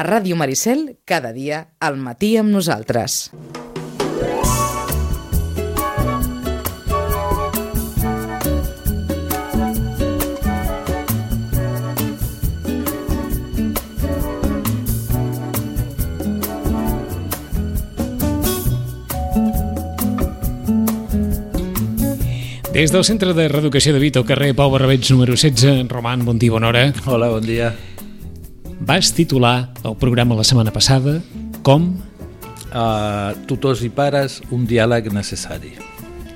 A Ràdio Maricel, cada dia, al matí amb nosaltres. Des del Centre de Reeducació de Vito, carrer Pau Barrabeig, número 16, Roman, bon dia, bona hora. Hola, bon dia. Vas titular el programa la setmana passada com... Uh, tutors i pares, un diàleg necessari.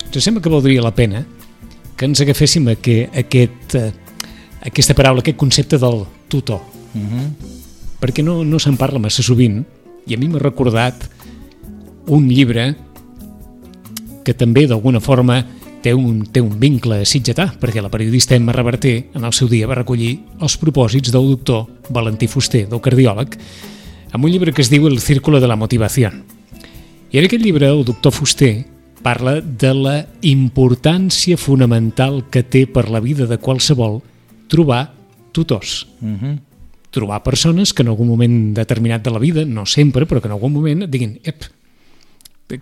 Ens sembla que valdria la pena que ens agaféssim a que, aquest, uh, aquesta paraula, aquest concepte del tutor. Uh -huh. Perquè no, no se'n parla massa sovint i a mi m'ha recordat un llibre que també d'alguna forma té un, té un vincle sitgetà, perquè la periodista Emma Reverter en el seu dia va recollir els propòsits del doctor Valentí Fuster, del cardiòleg, amb un llibre que es diu El círculo de la motivació. I en aquest llibre el doctor Fuster parla de la importància fonamental que té per la vida de qualsevol trobar tutors. Uh -huh. Trobar persones que en algun moment determinat de la vida, no sempre, però que en algun moment et diguin ep,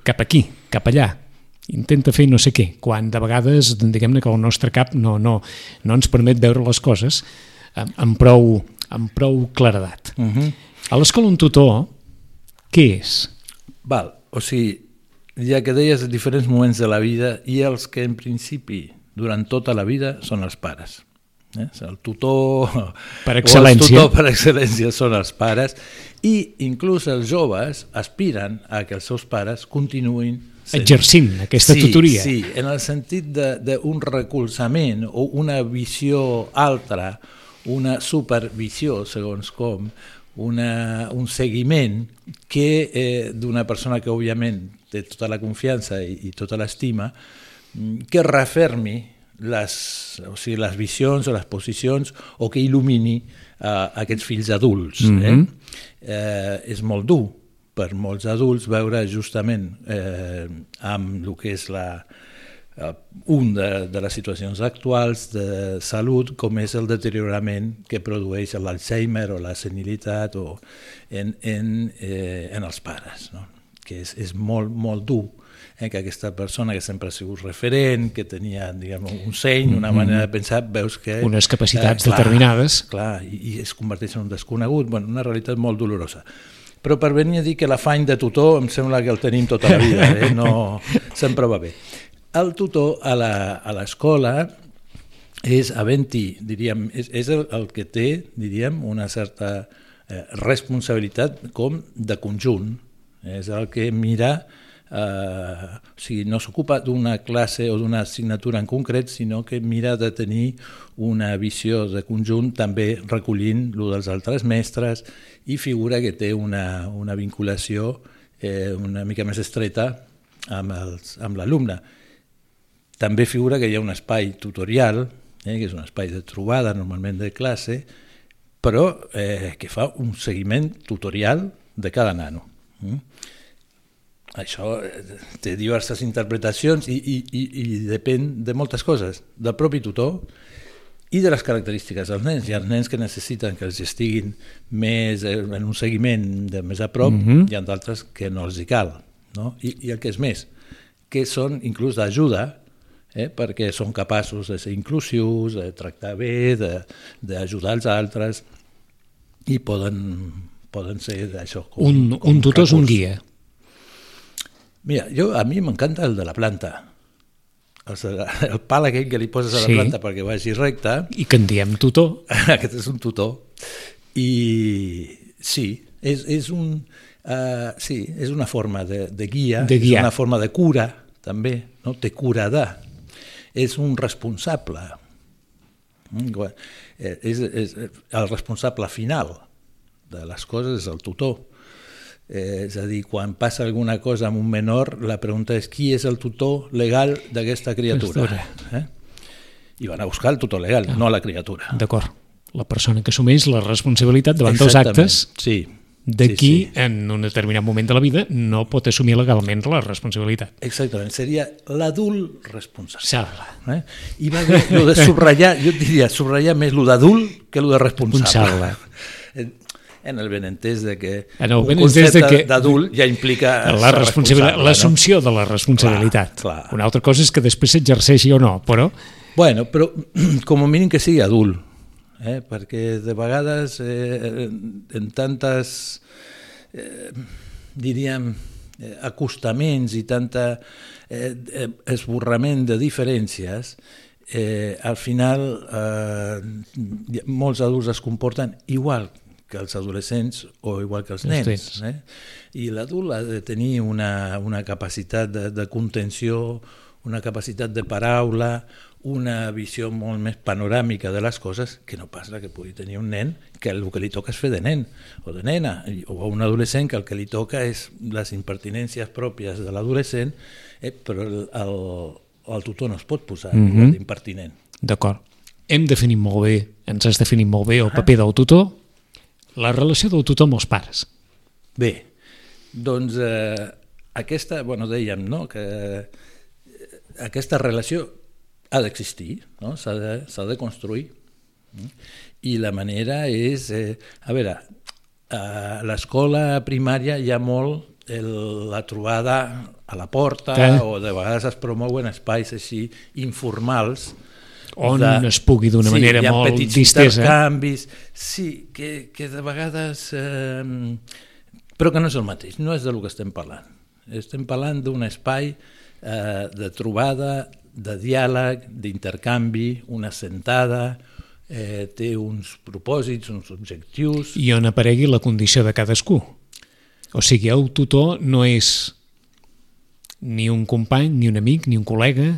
cap aquí, cap allà, intenta fer no sé què, quan de vegades diguem-ne que el nostre cap no, no, no ens permet veure les coses amb, amb, prou, amb prou claredat. Uh -huh. A l'escola un tutor, què és? Val, o sigui, ja que deies diferents moments de la vida i els que en principi durant tota la vida són els pares. Eh? El tutor per excel·lència. O el tutor per excel·lència són els pares i inclús els joves aspiren a que els seus pares continuïn. Exercint aquesta sí, tutoria. Sí, en el sentit d'un recolzament o una visió altra, una supervisió, segons com, una, un seguiment que eh, d'una persona que òbviament té tota la confiança i, i tota l'estima, que refermi les, o sigui, les visions o les posicions o que il·lumini uh, aquests fills adults. Mm -hmm. eh? Eh, és molt dur per molts adults veure justament eh, amb el que és la, uh, un de, de les situacions actuals de salut com és el deteriorament que produeix l'Alzheimer o la senilitat o en, en, eh, en els pares, no? que és, és molt, molt dur eh, que aquesta persona que sempre ha sigut referent, que tenia diguem, un seny, una manera de pensar, veus que... Unes capacitats eh, clar, determinades. Clar, i, i es converteix en un desconegut, bueno, una realitat molt dolorosa. Però per venir a dir que l'afany de tutor em sembla que el tenim tota la vida, eh? no, sempre va bé. El tutor a l'escola és havent-hi, diríem, és, és el, el que té, diríem, una certa eh, responsabilitat com de conjunt, és el que mira eh, o sigui, no s'ocupa d'una classe o d'una assignatura en concret, sinó que mira de tenir una visió de conjunt també recollint lo dels altres mestres i figura que té una, una vinculació eh, una mica més estreta amb, els, amb l'alumne. També figura que hi ha un espai tutorial, eh, que és un espai de trobada normalment de classe, però eh, que fa un seguiment tutorial de cada nano. Mm? Això eh, té diverses interpretacions i, i, i, i depèn de moltes coses, del propi tutor i de les característiques dels nens. Hi ha nens que necessiten que els estiguin més eh, en un seguiment de més a prop, mm -hmm. hi ha d'altres que no els hi cal. No? I, I el que és més, que són inclús d'ajuda, eh? perquè són capaços de ser inclusius, de tractar bé, d'ajudar els altres, i poden, poden ser d'això. Un, un tutor és un guia. Mira, jo, a mi m'encanta el de la planta. O sigui, el pal aquell que li poses a la Sí. planta perquè vagi recte, I que en diem tutor. aquest és un tutor. I sí, és, és, un, uh, sí, és una forma de, de guia, De guiar. és una forma de cura, també, no? té cura de. És un responsable. Mm, quan- eh, És, és, el responsable final de les coses és el tutor. Eh, és a dir, quan passa alguna cosa amb un menor, la pregunta és qui és el tutor legal d'aquesta criatura. Eh? I van a buscar el tutor legal, no la criatura. D'acord. La persona que assumeix la responsabilitat davant dels actes sí. de sí, qui, sí. en un determinat moment de la vida, no pot assumir legalment la responsabilitat. Exactament, seria l'adult responsable. Eh? I va bé, lo de subratllar, jo diria, subratllar més lo d'adult que lo de responsable. Responsable. En el benentès de que En el un concepte que- d'adult ja implica la responsabilitat, l'assumpció de la responsabilitat. Clar, clar. Una altra cosa és que després s'exerceixi o no, però Bueno, però com a mínim que sigui adult, eh? perquè de vegades eh, en tantes, eh, diríem, eh, acostaments i tanta eh, eh, esborrament de diferències, eh, al final eh, molts adults es comporten igual que els adolescents o igual que els Els nens. nens. Eh? I l'adult ha de tenir una, una capacitat de, de contenció, una capacitat de paraula, una visió molt més panoràmica de les coses que no pas la que pugui tenir un nen que el que li toca és fer de nen o de nena, o un adolescent que el que li toca és les impertinències pròpies de l'adolescent, eh, però el, el, el tutor no es pot posar mm Mhm. d'impertinent. D'acord. Hem definit molt bé, ens has definit molt bé el paper del tutor, la relació del tutor amb els pares. Bé, doncs eh, aquesta, bueno, dèiem, no?, que eh, aquesta relació ha d'existir, no? s'ha de, de construir. I la manera és, eh, a veure, a l'escola primària hi ha molt el, la trobada a la porta Eh. o de vegades es promouen espais així informals On es pugui d'una sí, manera hi ha molt petits distesa. intercanvis, sí, que, que de vegades... Eh, però que no és el mateix, no és de lo que estem parlant. Estem parlant d'un espai eh, de trobada, de diàleg, d'intercanvi, una sentada, eh, té uns propòsits, uns objectius... I on aparegui la condició de cadascú. O sigui, el tutor no és ni un company, ni un amic, ni un col·lega,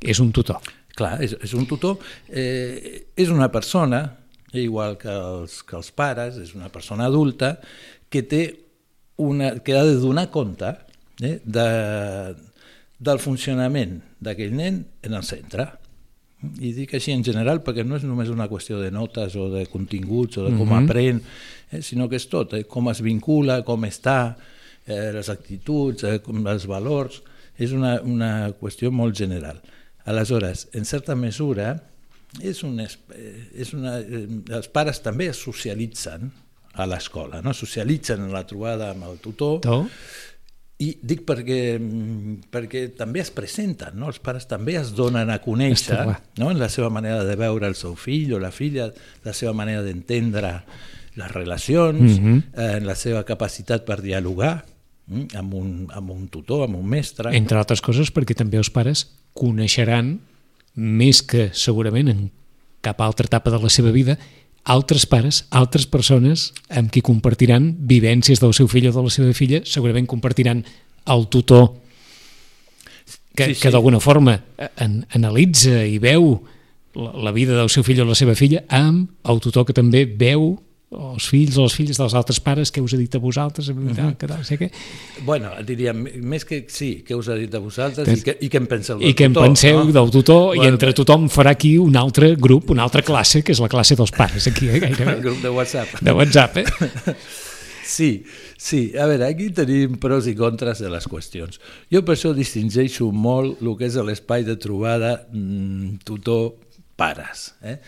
és un tutor. Clar, és, és un tutor, eh, és una persona, igual que els, que els pares, és una persona adulta, que té una, que ha de donar compte eh, de, del funcionament d'aquell nen en el centre. I dic així en general perquè no és només una qüestió de notes o de continguts o de com Mhm. aprèn, eh, sinó que és tot, eh, com es vincula, com està, eh, les actituds, eh, com els valors, és una, una qüestió molt general. Aleshores, en certa mesura, és un, es- eh, és una, eh, els pares també es socialitzen a l'escola, no? socialitzen en la trobada amb el tutor, To? i dic perquè, mm, perquè també es presenten, no? els pares també es donen a conèixer no? en la seva manera de veure el seu fill o la filla, la seva manera d'entendre les relacions, Mhm. eh, en la seva capacitat per dialogar mm, amb, un, amb un tutor, amb un mestre. Entre altres coses perquè també els pares coneixeran més que segurament en cap altra etapa de la seva vida altres pares, altres persones amb qui compartiran vivències del seu fill o de la seva filla, segurament compartiran el tutor que, Sí, sí, que d'alguna forma eh, an, analitza i veu la, la vida del seu fill o la seva filla amb el tutor que també veu els fills o les filles dels altres pares que us ha dit a vosaltres, uh -huh. que tal, sé què. Bueno, diríem, més que sí, què us ha dit a vosaltres Tens- i, que, i què en penseu del I què en tutor, penseu no? del tutor i Bueno, entre tothom farà aquí un altre grup, una altra classe, que és la classe dels pares, aquí, eh, El gairebé, grup de WhatsApp. de WhatsApp, eh? Sí, sí. A veure, aquí tenim pros i contres de les qüestions. Jo per això distingeixo molt el que és l'espai de trobada mm, tutor-pares. Eh?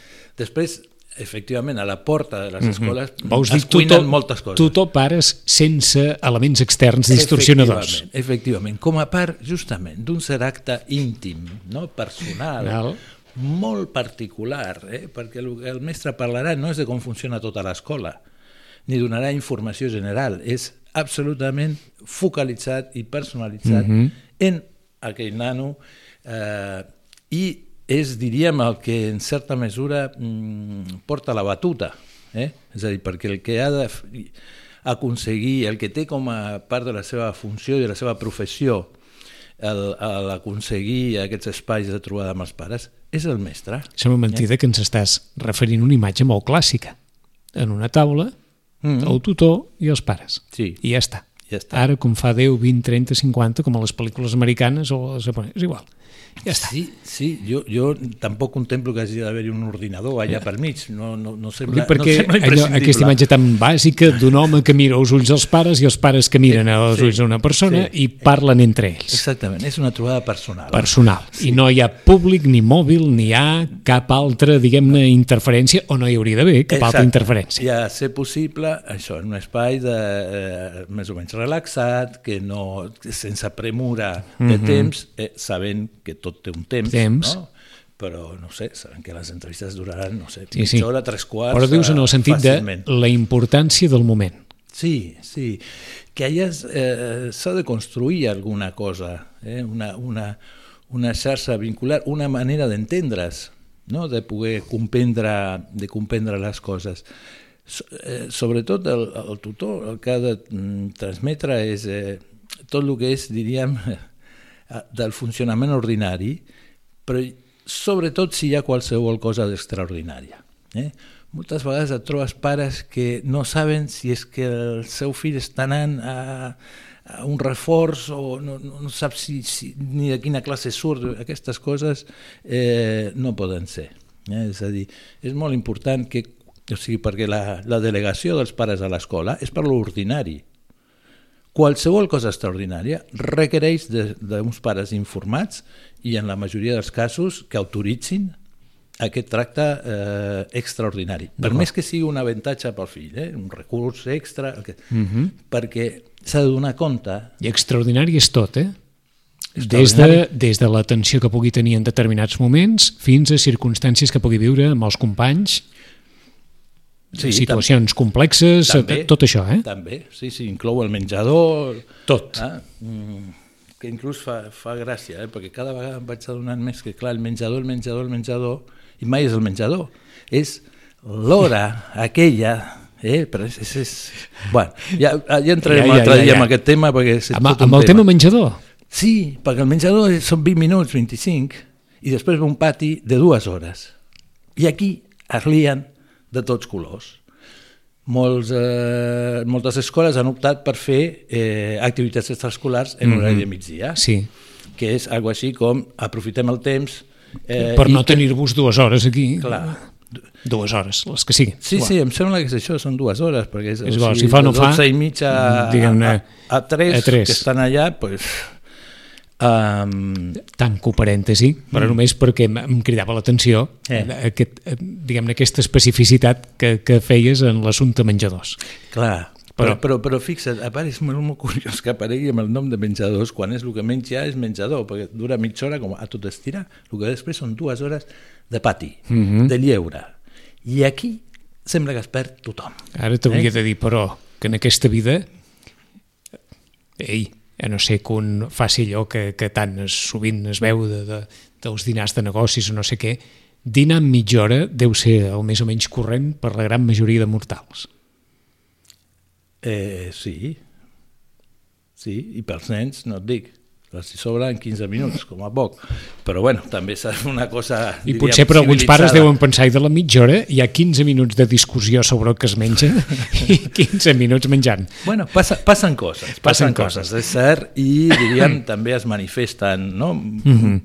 Després, efectivament, a la porta de les escoles Mhm. Vols dir es cuinen tutor, moltes coses. tutor pares sense elements externs distorsionadors. Efectivament, efectivament, com a part justament d'un cert acte íntim, no? personal, Val. molt particular, eh? perquè el el mestre parlarà no és de com funciona tota l'escola, ni donarà informació general, és absolutament focalitzat i personalitzat Mhm. en aquell nano eh, i és, diríem, el que en certa mesura mm, porta la batuta. Eh? És a dir, perquè el que ha d'aconseguir, el que té com a part de la seva funció i de la seva professió el- el aconseguir aquests espais de trobada amb els pares és el mestre. Sembla mentida que ens estàs referint una imatge molt clàssica. En una taula, Mm. el tutor i els pares. Sí. I ja està. Ja està. Ara, com fa 10, 20, 30, 50, com a les pel·lícules americanes o les japoneses, és igual. Ja està. Sí, sí, jo, jo tampoc contemplo que hagi d'haver-hi un ordinador allà per mig, no, no, no sembla, perquè no sembla allò, aquesta imatge tan bàsica d'un home que mira als ulls dels pares i els pares que miren Sí, ulls d'una persona sí. i parlen entre ells. Exactament, és una trobada personal. personal. I no hi ha públic ni mòbil, ni hi ha cap altra, diguem-ne, interferència, o no hi hauria d'haver cap altra Exacte. interferència. I a ser possible, això, en un espai de, eh, més o menys relaxat, que no, sense premura de temps, eh, sabent que tot té un temps. Temps. no? però no sé, saben que les entrevistes duraran, no sé, Sí, mitja sí. hora, tres quarts... Però dius en eh, el sentit fàcilment. de la importància del moment. Sí, sí. Que allà eh, s'ha de construir alguna cosa, eh? una, una, una xarxa vincular, una manera d'entendre's, no? de poder comprendre, de comprendre les coses. Eh, sobretot el, el tutor el que ha de mm, transmetre és eh, tot el que és, diríem, del funcionament ordinari, però sobretot si hi ha qualsevol cosa d'extraordinària. Eh? Moltes vegades et trobes pares que no saben si és que el seu fill està anant a, a un reforç o no, no, no sap si, si, ni de quina classe surt. Aquestes coses eh, no poden ser. Eh? És a dir, és molt important que, o sigui, perquè la, la delegació dels pares a l'escola és per l'ordinari. Qualsevol cosa extraordinària requereix d'uns pares informats i en la majoria dels casos que autoritzin aquest tracte eh, extraordinari. Per més que sigui un avantatge pel fill, eh? un recurs extra, el que... uh -huh. perquè s'ha de donar compte I extraordinari és tot, eh? Des de, des de l'atenció que pugui tenir en determinats moments fins a circumstàncies que pugui viure amb els companys, Sí, situacions complexes, també, tot això, eh? També, sí, sí, inclou el menjador... Tot. Ah, mm, que inclús fa, fa gràcia, eh? perquè cada vegada em vaig adonant més que, clar, el menjador, el menjador, el menjador, i mai és el menjador, és l'hora aquella Eh, però és, és, és... Bueno, ja, ja entrarem Ja, ja, ja, altre ja, dia ja. amb aquest tema perquè és Amb, tot un amb el tema menjador. Sí, perquè el menjador són 20 minuts, 25, i després ve un pati de dues hores. I aquí es lien de tots colors. Molts, eh, moltes escoles han optat per fer eh, activitats extraescolars en horari de migdia, Sí. que és algo així com aprofitem el temps... Eh, per no tenir-vos dues hores aquí. Clar. Dues hores, les que siguin. Sí, sí, em sembla que és això, són dues hores, perquè és, És igual, si fa o no fa, 12 i mitja a, diguem-ne, a, a, 3, a tres. que estan allà, pues, um, Tanco parèntesi, però només perquè em- cridava l'atenció Eh. aquest, eh, diguem-ne aquesta especificitat que, que feies en l'assumpte menjadors. Clar, Però- però, però, fixa't, a part és molt, molt curiós que aparegui amb el nom de menjadors quan és el que menys ja és menjador, perquè dura mitja hora com a tot estirar, el que després són dues hores de pati, Mhm. de lleure. I aquí sembla que es perd tothom. Ara t'hauria Eh? de dir, però, que en aquesta vida, ei, a no ser que un faci allò que, que tant es, sovint es veu de, de, dels dinars de negocis o no sé què, dinar en mitja hora deu ser el més o menys corrent per la gran majoria de mortals. Eh, sí, sí, i pels nens no et dic, els sobren 15 minuts, com a poc. Però bueno, també fer una cosa... I diríem, potser per alguns pares deuen pensar i de la mitja hora hi ha 15 minuts de discussió sobre el que es menja i 15 minuts menjant. Bueno, passa, passen coses, Passen passen, coses. coses, és cert, i diríem també es manifesten no?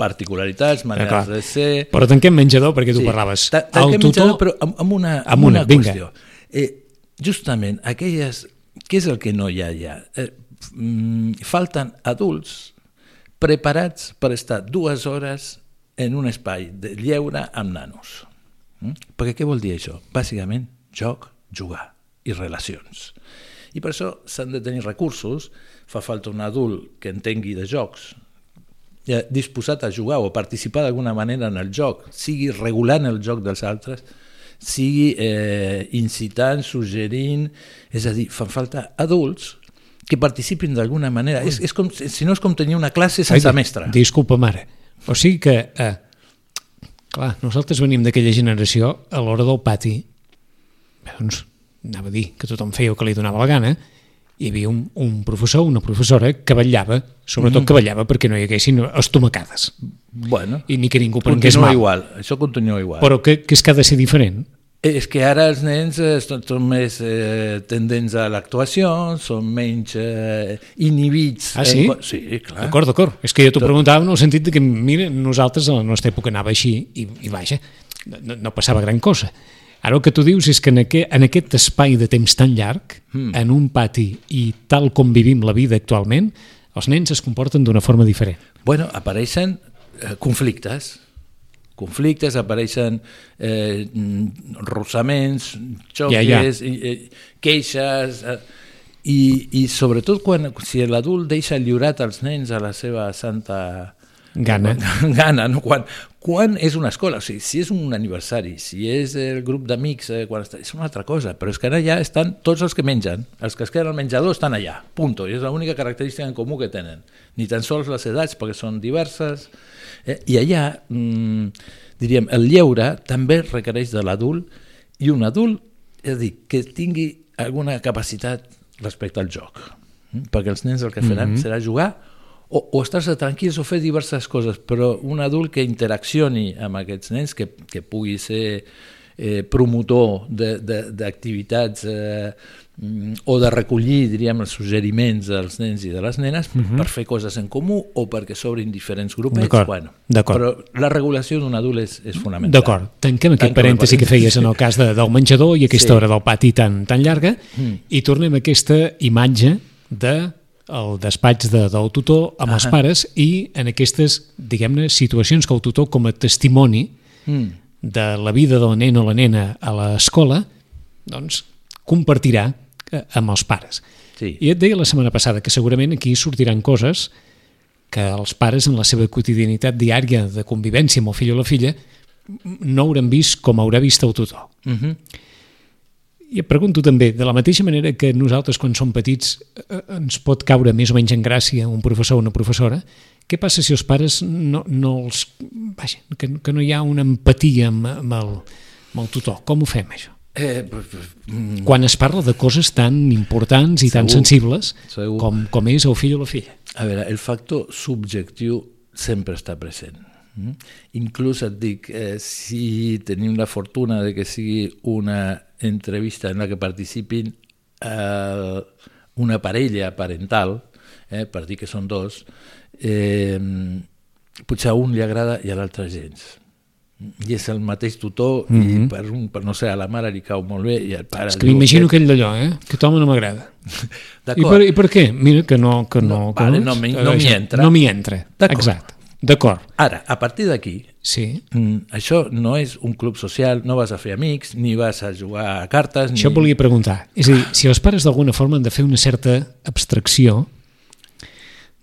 particularitats, maneres de ser... Però tanquem menjador perquè tu parlaves. Ta- tanquem menjador, però amb, amb una, amb amb una, una, vinga. qüestió. Eh, justament, aquelles... Què és el que no hi ha allà? Eh, mm, falten adults preparats per estar dues hores en un espai de lleure amb nanos. Mm? Perquè què vol dir això? Bàsicament, joc, jugar i relacions. I per això s'han de tenir recursos, fa falta un adult que entengui de jocs, disposat a jugar o a participar d'alguna manera en el joc, sigui regulant el joc dels altres, sigui eh, incitant, suggerint, és a dir, fan falta adults que participin d'alguna manera. És, és com, si no és com tenir una classe sense Ai, mestre. Disculpa, mare. O sigui que, eh, clar, nosaltres venim d'aquella generació a l'hora del pati, doncs, anava a dir que tothom feia el que li donava la gana, hi havia un, un professor, una professora que vetllava, sobretot Mhm. que vetllava perquè no hi haguessin estomacades Bueno, i ni que ningú prengués mal. igual, això continua igual. Però que, que és que ha de ser diferent. És que ara els nens eh, són, són més eh, tendents a l'actuació, són menys eh, inhibits. Ah, sí? En... Sí, clar. D'acord, d'acord. És que jo t'ho preguntava en el sentit de que, mira, nosaltres a la nostra època anava així i, i vaja, no, no passava gran cosa. Ara el que tu dius és que en aquest, en aquest espai de temps tan llarg, mm. en un pati i tal com vivim la vida actualment, els nens es comporten d'una forma diferent. Bueno, apareixen eh, conflictes, conflictes, apareixen eh, rosaments, xoques, Ja, ja. eh, queixes... Eh, i, I sobretot quan, si l'adult deixa lliurat els nens a la seva santa Gana. gana no? quan, quan és una escola, o sigui, si és un aniversari, si és el grup d'amics, eh, quan està, és una altra cosa, però és que ara ja estan tots els que mengen, els que es queden al menjador estan allà, punto, i és l'única característica en comú que tenen, ni tan sols les edats, perquè són diverses, eh? i allà, mm, diríem, el lleure també requereix de l'adult, i un adult, és a dir, que tingui alguna capacitat respecte al joc, mm? perquè els nens el que faran mm -hmm. serà jugar o, o estar-se tranquils o fer diverses coses, però un adult que interaccioni amb aquests nens, que, que pugui ser eh, promotor de- de- d'activitats eh, o de recollir, diríem, els suggeriments dels nens i de les nenes uh -huh. per fer coses en comú o perquè s'obrin diferents grupets. D'acord, Bueno. Però la regulació d'un adult és, és fonamental. D'acord, tanquem aquest Tanquem parèntesi que feies en el cas de, del menjador i aquesta Sí. hora del pati tan, tan llarga Mm. i tornem a aquesta imatge de el despatx de, del tutor amb els Ahà. pares i en aquestes, diguem-ne, situacions que el tutor com a testimoni Mm. de la vida del nen o la nena a l'escola, doncs compartirà eh, amb els pares. Sí. I et deia la setmana passada que segurament aquí sortiran coses que els pares en la seva quotidianitat diària de convivència amb el fill o la filla no hauran vist com haurà vist el tutor. Uh -huh. I et pregunto també, de la mateixa manera que nosaltres quan som petits eh, ens pot caure més o menys en gràcia un professor o una professora, què passa si els pares no, no els... Vaja, que, que no hi ha una empatia amb, amb, el, amb el tutor? Com ho fem, això? Eh, mm, Quan es parla de coses tan importants i tan Segur, sensibles segur. com, com és el fill o la filla. A veure, el factor subjectiu sempre està present. Mm? Inclús et dic, eh, si tenim la fortuna de que sigui una entrevista en la que participin eh, una parella parental, eh, per dir que són dos, eh, potser a un li agrada i a l'altre gens. I és el mateix tutor mm -hmm. i per, un, per no sé, a la mare li cau molt bé i al pare... És que m'imagino "Eh, aquell d'allò, eh? Que home no m'agrada. I per, I per què? Mira que no... Que no, No, que vale, no m'hi- no m'hi entra. No m'hi entra, exacte. D'acord, Ara, a partir d'aquí, sí. Mm, això no és un club social, no vas a fer amics, ni vas a jugar a cartes... Això ni... volia preguntar. És a dir, si els pares d'alguna forma han de fer una certa abstracció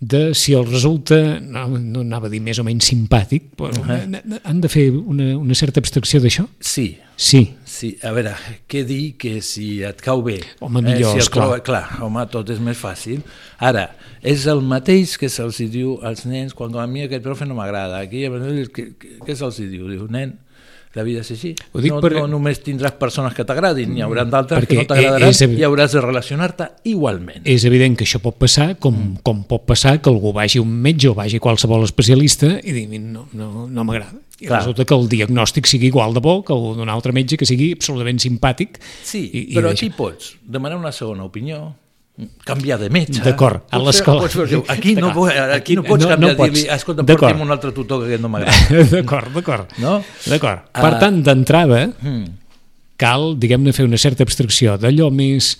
de si els resulta, no, no anava a dir més o menys simpàtic, però uh -huh. han de fer una, una certa abstracció d'això? Sí, Sí. Sí. A veure, què dir que si et cau bé... Home, millor, si et esclar. troba- clar, home, tot és més fàcil. Ara, és el mateix que se'ls diu als nens quan a mi aquest profe no m'agrada. Aquí, què, què, què se'ls diu? Diu, nen, la vida és així. Ho dic no, per- no només tindràs persones que t'agradin, n'hi haurà d'altres que no t'agradaran evi- i hauràs de relacionar-te igualment. És evident que això pot passar, com, mm. com pot passar que algú vagi un metge o vagi qualsevol especialista i digui no, no, no m'agrada. I Clar. resulta que el diagnòstic sigui igual de bo que el d'un altre metge que sigui absolutament simpàtic. Sí, i, i però deixa- aquí pots demanar una segona opinió, canviar de metge. D'acord, a l'escola. Aquí no, aquí no pots no- canviar, no dir-li, escolta, porti'm un altre tutor que aquest no m'agrada. D'acord, d'acord. No? D'acord. Ah. Per tant, d'entrada, Mm. cal, diguem-ne, fer una certa abstracció d'allò més,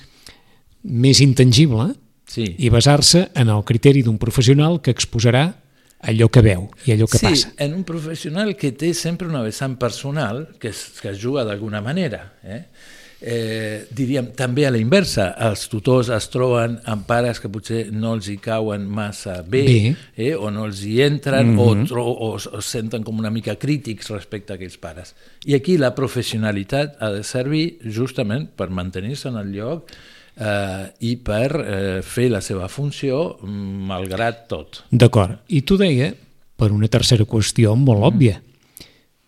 més intangible Sí. i basar-se en el criteri d'un professional que exposarà allò que veu i allò que sí, passa. en un professional que té sempre una vessant personal, que es, que es juga d'alguna manera. Eh? Eh, diríem, també a la inversa, els tutors es troben amb pares que potser no els hi cauen massa bé, Bé. Eh? o no els hi entren, Mhm. o, tro o, o es senten com una mica crítics respecte a aquells pares. I aquí la professionalitat ha de servir justament per mantenir-se en el lloc eh, i per eh, fer la seva funció mm, malgrat tot. D'acord. I tu deia, per una tercera qüestió molt Mm. òbvia,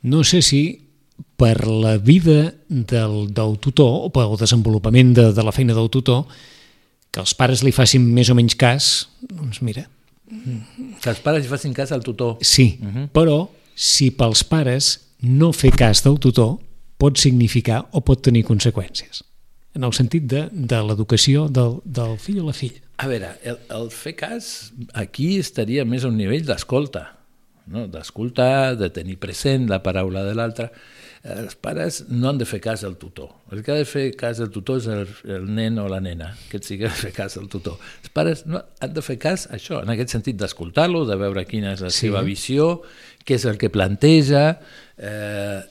no sé si per la vida del, del tutor o pel desenvolupament de, de la feina del tutor que els pares li facin més o menys cas, doncs mira, Que els pares hi facin cas al tutor. sí, Mhm. però si pels pares no fer cas del tutor, pot significar o pot tenir conseqüències en el sentit de, de l'educació del, del fill o la filla. A veure, el, el fer cas aquí estaria més a un nivell d'escolta, no? d'escoltar, de tenir present la paraula de l'altre. Els pares no han de fer cas al tutor. El que ha de fer cas al tutor és el, el nen o la nena, que et sigui de fer cas al tutor. Els pares no, han de fer cas a això, en aquest sentit d'escoltar-lo, de veure quina és la Sí. seva visió, què és el que planteja, eh,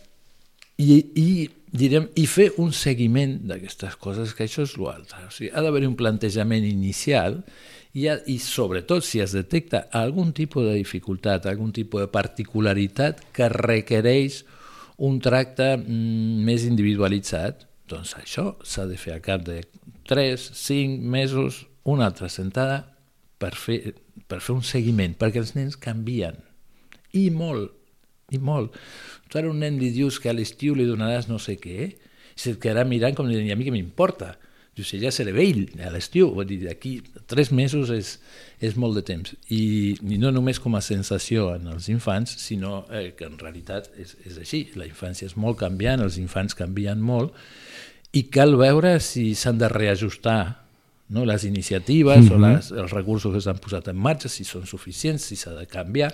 i, i, direm, i fer un seguiment d'aquestes coses, que això és l'altre. O sigui, ha d'haver un plantejament inicial i, ha, i sobretot si es detecta algun tipus de dificultat, algun tipus de particularitat que requereix un tracte mm, més individualitzat, doncs això s'ha de fer al cap de 3, 5 mesos, una altra sentada per fer, per fer un seguiment, perquè els nens canvien, i molt, i molt. Tu ara a un nen li dius que a l'estiu li donaràs no sé què, i se't quedarà mirant com dient, i a mi què m'importa? Diu, si ja seré vell a l'estiu, vull dir, d'aquí tres mesos és, és molt de temps. I, I no només com a sensació en els infants, sinó eh, que en realitat és, és així. La infància és molt canviant, els infants canvien molt, i cal veure si s'han de reajustar no? les iniciatives mm -hmm. o les, els recursos que s'han posat en marxa, si són suficients, si s'ha de canviar,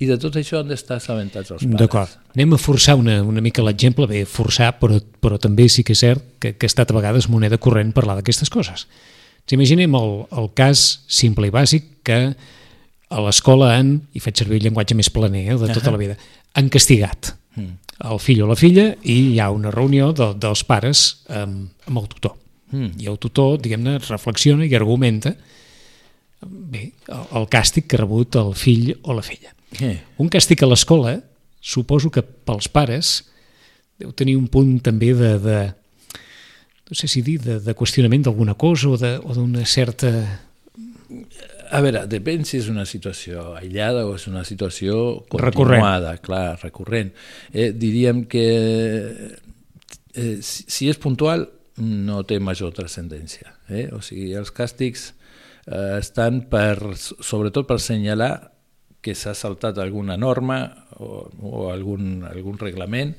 i de tot això han d'estar assabentats els pares. D'acord. Anem a forçar una, una mica l'exemple, bé, forçar, però, però també sí que és cert que, que ha estat a vegades moneda corrent parlar d'aquestes coses. Ens imaginem el, el cas simple i bàsic que a l'escola han, i faig servir el llenguatge més planer eh, de tota la vida, han castigat el fill o la filla i hi ha una reunió de, dels pares amb, amb el tutor. Mm. I el tutor, diguem-ne, reflexiona i argumenta bé, el, el càstig que ha rebut el fill o la filla. Eh, Un càstig a l'escola, suposo que pels pares deu tenir un punt també de, de no sé si dir, de, de qüestionament d'alguna cosa o d'una certa... A veure, depèn si és una situació aïllada o és una situació Recurrent. continuada, clar, recurrent. Eh, diríem que eh, si, si és puntual no té major transcendència. Eh? O sigui, els càstigs eh, estan per, sobretot per senyalar que s'ha saltat alguna norma o, o algun, algun reglament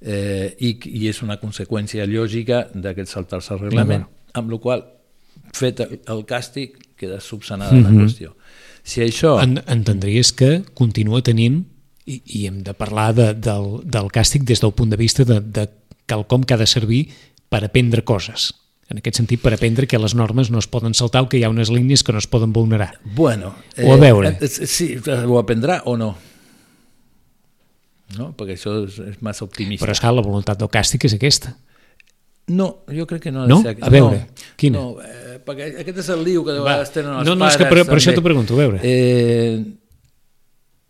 eh, i, i és una conseqüència lògica d'aquest saltar-se el reglament, amb la qual fet el, el càstig queda subsanada mm -hmm. la qüestió. Si això... En, entendries que continua tenint, i, i hem de parlar de, del, del càstig des del punt de vista de, de quelcom que ha de servir per aprendre coses. En aquest sentit, per aprendre que les normes no es poden saltar o que hi ha unes línies que no es poden vulnerar. Bueno, O a veure. Eh, sí, ho aprendrà o no? No? Perquè això és, és massa optimista. Però, esclar, la voluntat del càstig és aquesta. No, jo crec que no No? ser... A veure, no, quina? No, eh, perquè aquest és el liu que de Va. vegades tenen els No, no, pares. és que per, per això t'ho pregunto, a veure. Eh,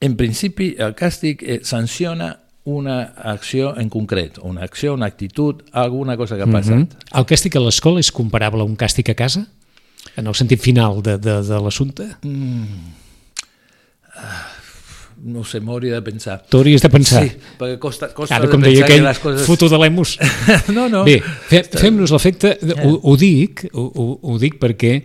en principi, el càstig eh, sanciona una acció en concret, una acció, una actitud, alguna cosa que ha passat. Mhm. El càstig a l'escola és comparable a un càstig a casa? En el sentit final de, de, de l'assumpte? No ho sé, m'hauria de pensar. Tu hauries de pensar. Sí, perquè costa, costa Ara, de com deia pensar aquell, que les coses... foto de l'emus. no, no. Bé, fe, fem-nos l'efecte, ho, ho dic, ho, ho dic perquè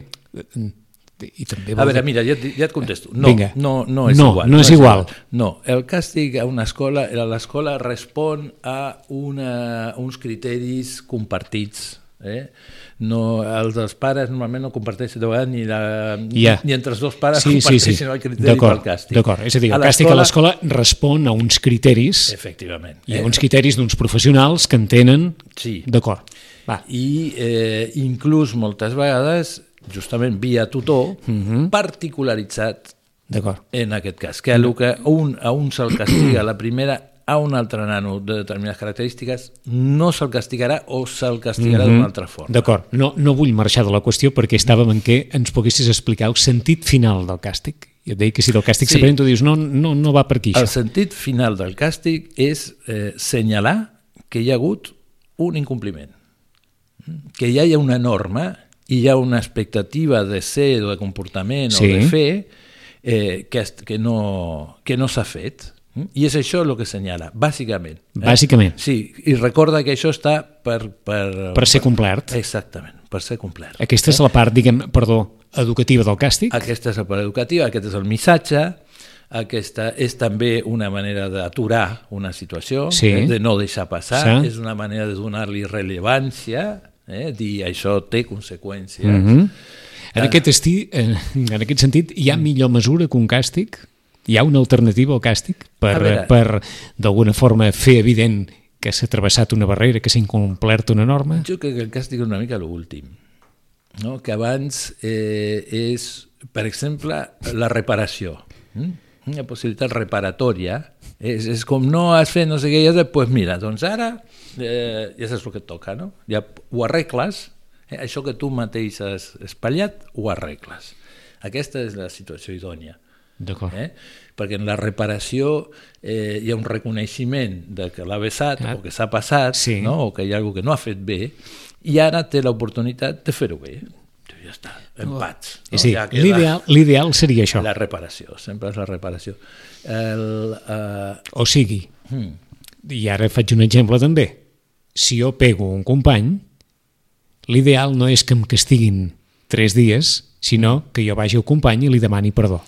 i també A veure, dir- mira, ja, ja et contesto. No, Vinga. no, no és No, igual. no és igual. No, el càstig a una escola, a l'escola respon a una, uns criteris compartits. Eh? No, els dels pares normalment no comparteixen de vegades ni, la, Ja. ni entre els dos pares Sí, sí, sí. comparteixen el criteri D'acord, càstig. d'acord. És a dir, el càstig a l'escola respon a uns criteris Efectivament. i a uns criteris d'uns professionals que entenen... Sí. D'acord. Va. I eh, inclús moltes vegades, justament via tutor, Mhm. particularitzat D'acord. en aquest cas, que a, lo que un, a un se'l castiga la primera, a un altre nano de determinades característiques no se'l castigarà o se'l castigarà d'una altra forma. D'acord. No, no vull marxar de la qüestió perquè estàvem en què ens poguessis explicar el sentit final del càstig. Jo et deia que si del càstig Sí. s'aprèn, tu dius no, no, no va per aquí El això. sentit final del càstig és eh, senyalar que hi ha hagut un incompliment, que ja hi ha una norma hi ha una expectativa de ser de comportament Sí. o de fer eh, que, que no, que no s'ha fet. I és això el que senyala, bàsicament. eh? Bàsicament. Sí, i recorda que això està per... Per, Per ser complert. Exactament, per ser complert. Aquesta és la part, diguem, perdó, educativa del càstig. Aquesta és la part educativa, aquest és el missatge, aquesta és també una manera d'aturar una situació, Sí. eh, de no deixar passar, Sí. és una manera de donar-li rellevància, eh, dir això té conseqüències. Mm -hmm. En, aquest esti, en, aquest sentit, hi ha millor mesura que un càstig? Hi ha una alternativa al càstig per, per d'alguna forma, fer evident que s'ha travessat una barrera, que s'ha incomplert una norma? Jo crec que el càstig és una mica l'últim, no? que abans eh, és, per exemple, la reparació. Mm? Una possibilitat reparatòria. És, és com no has fet no sé què, ja doncs pues mira, doncs ara eh, ja saps el que et toca, no? Ja ho arregles, eh? això que tu mateix has espatllat, ho arregles. Aquesta és la situació idònia. D'acord. Eh? perquè en la reparació eh, hi ha un reconeixement de que l'ha vessat Ah. o que s'ha passat Sí. no? o que hi ha alguna que no ha fet bé i ara té l'oportunitat de fer-ho bé ja està, empats no? Dir, Ja l'ideal seria això. la reparació, sempre és la reparació el, eh, O sigui, hmm, i ara faig un exemple també, si jo pego un company, l'ideal no és que em castiguin tres dies, sinó que jo vagi al company i li demani perdó.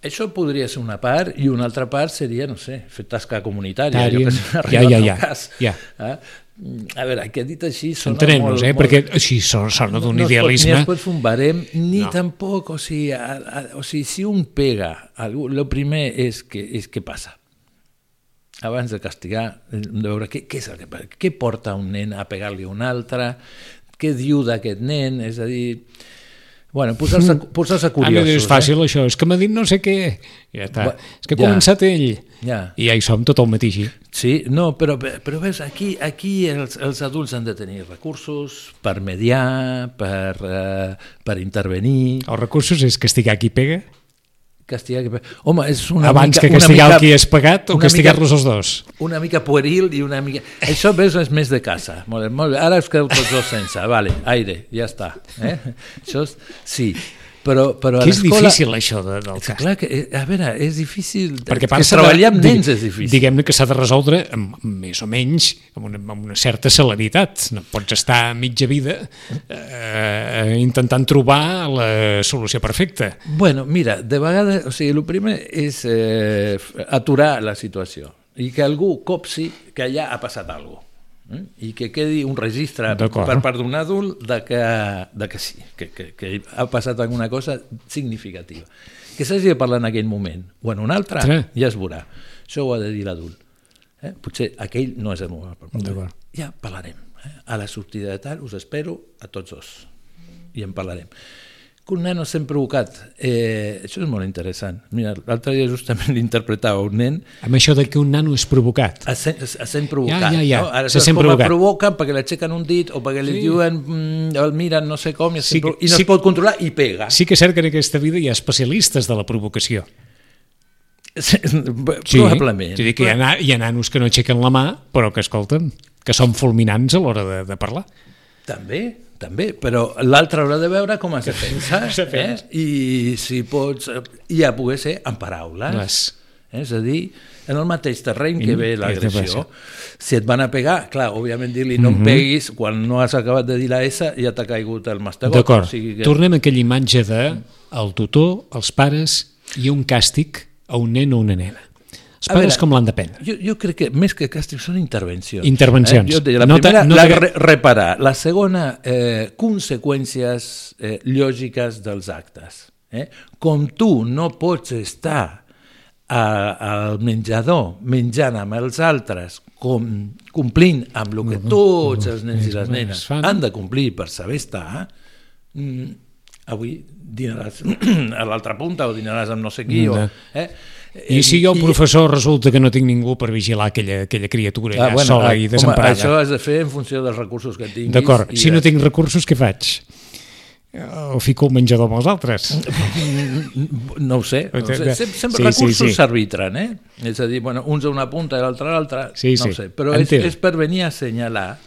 Això podria ser una part i una altra part seria, no sé, fer tasca comunitària. Tària. Jo que sé, Ja, ja, ja, Cas. ja. Eh? A veure, que dit així sona Entenem-nos, molt, eh? molt... Perquè així sona, sona d'un no idealisme... Ni es pot fer un barem, ni No. no. tampoc, o sigui, a, a, o sigui, si un pega, algú, el primer és que, és què passa. Abans de castigar, hem de veure què, què és el que passa, què porta un nen a pegar-li a un altre, què diu d'aquest nen, és a dir... Bueno, posar-se posar Ah, curiosos. mira, és fàcil això, és que m'ha dit no sé què. Ja està. Va, és que ha ja. començat ell. Ja. I ja hi som tot el matí així. Sí, no, però, però veus, aquí, aquí els, els adults han de tenir recursos per mediar, per, eh, per intervenir, Els recursos és castigar qui pega, castigar... Home, és una abans mica, que castigar una el qui és pagat o castigar-los els dos. Una mica pueril i una mica... Això, veus, és més de casa. Molt bé, molt bé. Ara us quedeu tots dos sense. Vale, aire, ja està. Eh? Això és, sí. Però, però a Que és difícil això de, del càstig. clar que, eh, a veure, és difícil... Perquè que treballar amb nens és difícil. Diguem-ne que s'ha de resoldre amb, més o menys, amb una, amb una certa celeritat. No pots estar mitja vida eh, intentant trobar la solució perfecta. Bueno, mira, de vegades, o sigui, el primer és eh, aturar la situació i que algú copsi que allà ha passat alguna cosa? I que quedi un registre per part d'un adult de que, de que sí, que, que, que ha passat alguna cosa significativa. Que s'hagi de parlar en aquell moment o en un altre, Sí. ja es veurà. Això ho ha de dir l'adult. Eh? Potser aquell no és el moment per parlar. Ja parlarem. Eh? A la sortida de tal us espero a tots dos i en parlarem. Que un nen no s'hem provocat. Eh, això és molt interessant. Mira, l'altre dia justament l'interpretava un nen Amb això de que un nano és provocat. a sent, sent provocat. Ja, ja, ja. No? Ara Se sent provocat. provoquen perquè l'aixequen un dit o perquè li Sí. diuen, mm, el miren no sé com i, es Sí que- i no sí es pot controlar i pega. Sí que és cert que en aquesta vida hi ha especialistes de la provocació. Probablement. És a dir, que hi ha, hi ha nanos que no aixequen la mà, però que escolten, que són fulminants a l'hora de, de parlar. També, també, però l'altre haurà de veure com es defensa, eh? i si pots, eh, ja poder ser en paraules, Les. eh? és a dir, en el mateix terreny que Mm, ve l'agressió. Si et van a pegar, clar, òbviament dir-li no Mhm. em peguis, quan no has acabat de dir la S ja t'ha caigut el mastegot. D'acord. O sigui que... Tornem a aquella imatge de el tutor, els pares i un càstig a un nen o una nena. Els A pares veure, com l'han de prendre? Jo, jo crec que més que càstig són intervencions. Intervencions. Eh? Jo deia, la No primera, no la re reparar. La segona, eh, conseqüències eh, lògiques dels actes. Eh? Com tu no pots estar a, al menjador menjant amb els altres com, complint amb el que tots els nens i les nenes fan. han de complir per saber estar, mm, avui dinaràs a l'altra punta o dinaràs amb no sé qui. O, eh? I si jo, professor, resulta que no tinc ningú per vigilar aquella, aquella criatura allà bueno, sola ah, i home, desemparada? això has de fer en funció dels recursos que tinguis. D'acord, i si de- no tinc recursos, què faig? O fico el menjador amb els altres? No ho sé. No ho sé. Sem sempre Sí, recursos sí, sí. s'arbitren, eh? És a dir, bueno, uns a una punta i l'altre a l'altra, Sí, no sí. sé. Però és, és per venir a assenyalar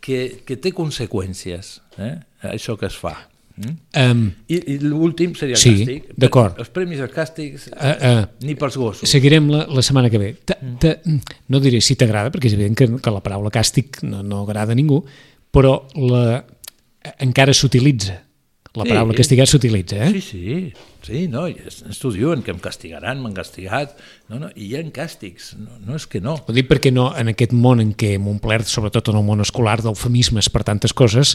que, que té conseqüències, eh? això que es fa. Mm? Um, I, i l'últim seria el Sí, càstig. d'acord. Els premis als càstigs, uh, uh, ni pels gossos. seguirem la, la setmana que ve. Ta, ta, no diré si t'agrada, perquè és evident que, que la paraula càstig no, no agrada a ningú, però la, encara s'utilitza La Sí. paraula castigar s'utilitza, eh? Sí, sí, sí, no, ens t'ho diuen, que em castigaran, m'han castigat, no, no, i hi ha càstigs, no, no és que no. Ho dic perquè no, en aquest món en què hem omplert, sobretot en el món escolar, d'eufemismes per tantes coses,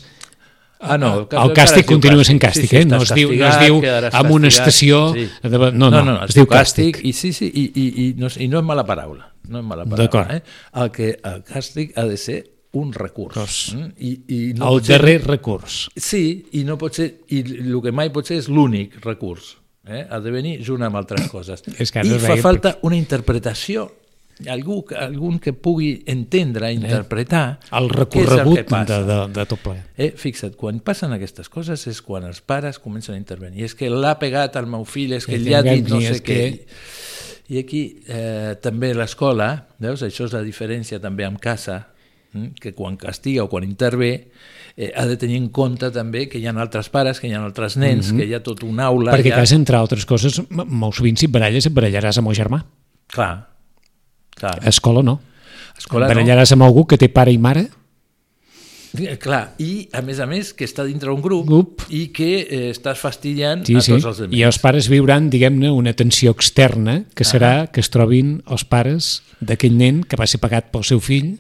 Ah, no, el càstig continua sent càstig, eh? No es diu, no es diu amb una estació... sí. de- No, no, no, no, es diu càstig. I sí, sí, i, i, i, no, i no és mala paraula, no és mala paraula. Eh? El, que, el càstig ha de ser un recurs. Cos. mm? I, i no El ser- darrer recurs. Sí, i no pot ser, i el que mai pot ser és l'únic recurs. Eh? Ha de venir junt amb altres coses. És que I fa veia- falta una interpretació, algú, algun que pugui entendre, interpretar Eh? El és el recorregut de, de, de tot ple. Eh, fixa't, quan passen aquestes coses és quan els pares comencen a intervenir. És que l'ha pegat al meu fill, és que ell ha dit no sé què. que- I aquí eh, també l'escola, veus, això és la diferència també amb casa, mm, que quan castiga o quan intervé eh, ha de tenir en compte també que hi ha altres pares, que hi ha altres nens, que hi ha tot una aula... Perquè a ja... casa, entre altres coses, molt sovint si et baralles, et barallaràs amb el germà. Clar, clar. A escola no. Escola et no. barallaràs amb algú que té pare i mare, Eh, Clar, i a més a més que està dintre un grup, Grup. i que eh, estàs fastidiant sí, a sí. tots els altres. i els pares viuran, diguem-ne, una tensió externa, que serà que es trobin els pares d'aquell nen que va ser pagat pel seu fill,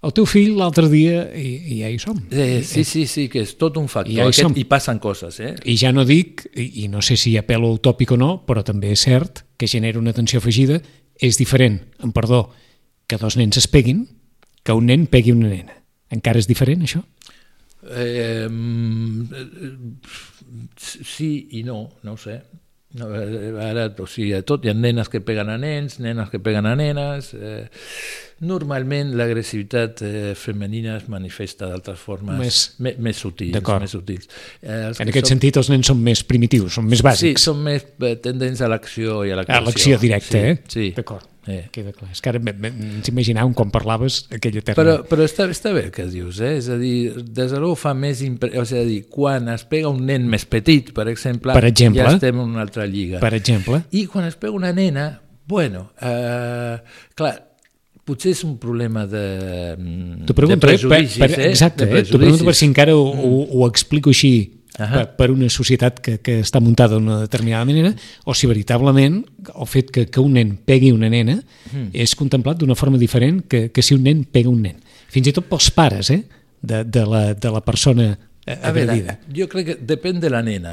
el teu fill l'altre dia, i, i ja hi som. Eh, sí, sí, sí, que és tot un factor. I ja hi Aquest, som. I passen coses, eh? I ja no dic, i, i no sé si apel·lo utòpic o no, però també és cert que genera una tensió afegida, és diferent, perdó, que dos nens es peguin, que un nen pegui una nena. Encara és diferent, això? Eh, sí i no, no ho sé. No, ara, o sigui, tot hi ha nenes que peguen a nens, nenes que peguen a nenes... Eh, normalment l'agressivitat eh, femenina es manifesta d'altres formes Més- més, més sutils. Més sutils. Eh, En que aquest som- sentit, els nens són més primitius, són més Sí, bàsics. són més eh, tendents a l'acció i a a l'actuació. l'acció directa, sí, eh? Sí. D'acord. Eh. Queda clar. És que ara ens imaginàvem quan parlaves aquella terra. Però, però està, està bé el que dius, eh? és a dir, des de fa més... Impre... O sigui, a dir, quan es pega un nen més petit, per exemple, Per exemple. ja estem en una altra lliga. Per exemple, I quan es pega una nena, bueno, eh, clar, potser és un problema de, mm, de eh, per, prejudicis, per, eh? exacte, eh? t'ho pregunto per si encara ho, ho, ho explico així Ahà. per, per una societat que, que està muntada d'una determinada manera, o si veritablement el fet que, que un nen pegui una nena Mm. és contemplat d'una forma diferent que, que si un nen pega un nen. Fins i tot pels pares eh? de, de, la, de la persona eh, A veure, agredida. jo crec que depèn de la nena.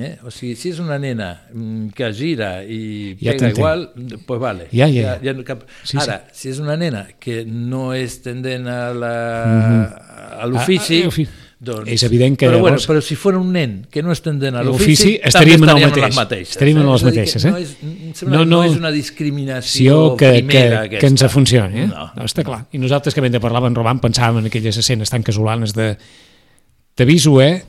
Eh? O sigui, si és una nena mm, que gira i Ja pega igual, pues vale. Ja, ja, ja. ja no cap... Sí, Ara, si és una nena que no és tendent a a l'ofici, ah, l'ofici. doncs... És evident que Però, bueno, llavors- però si fos un nen que no és tendent a L'ofici estaríem en el mateix. les mateixes. Estaríem en eh? les que mateixes, eh? No és, No, que no, no. és una discriminació que, que, primera, que ens funcioni, eh? No. no, està clar. I nosaltres que amb en Roman pensàvem en aquelles escenes tan casolanes de t'aviso, eh?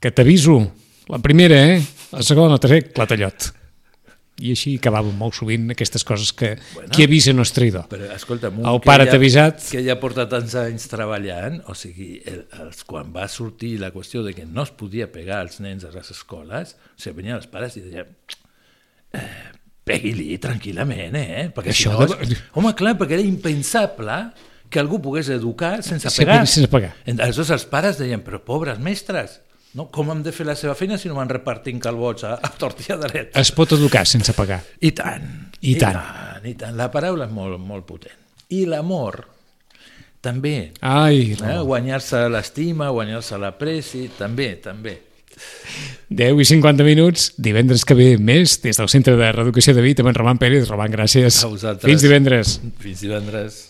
Que t'aviso. La primera, eh? La segona, la tercera, clatallot. I així acabàvem molt sovint aquestes coses que bueno, qui avisa no és traïdor. Però, escolta'm, un El que pare t'ha avisat. Que ja porta tants anys treballant, o sigui, el, els, quan va sortir la qüestió de que no es podia pegar als nens a les escoles, o sigui, venien els pares i deien eh, pegui-li tranquil·lament, eh? Perquè Això si no, de-. Home, clar, perquè era impensable que algú pogués educar sense Sí, pegar. sense pegar. Aleshores els pares deien, però pobres mestres, no? com hem de fer la seva feina si no van repartint calbots a, a tortilla dreta? Es pot educar sense pagar. I tant. I tant. tant. I tant. La paraula és molt, molt potent. I l'amor, també. Ai, Eh? Guanyar-se l'estima, guanyar-se l'apreci, també, també. 10 i 50 minuts, divendres que ve més, des del Centre de Reeducació de Vit, amb en Roman Pérez. Roman, gràcies. A vosaltres. Fins divendres. Fins divendres.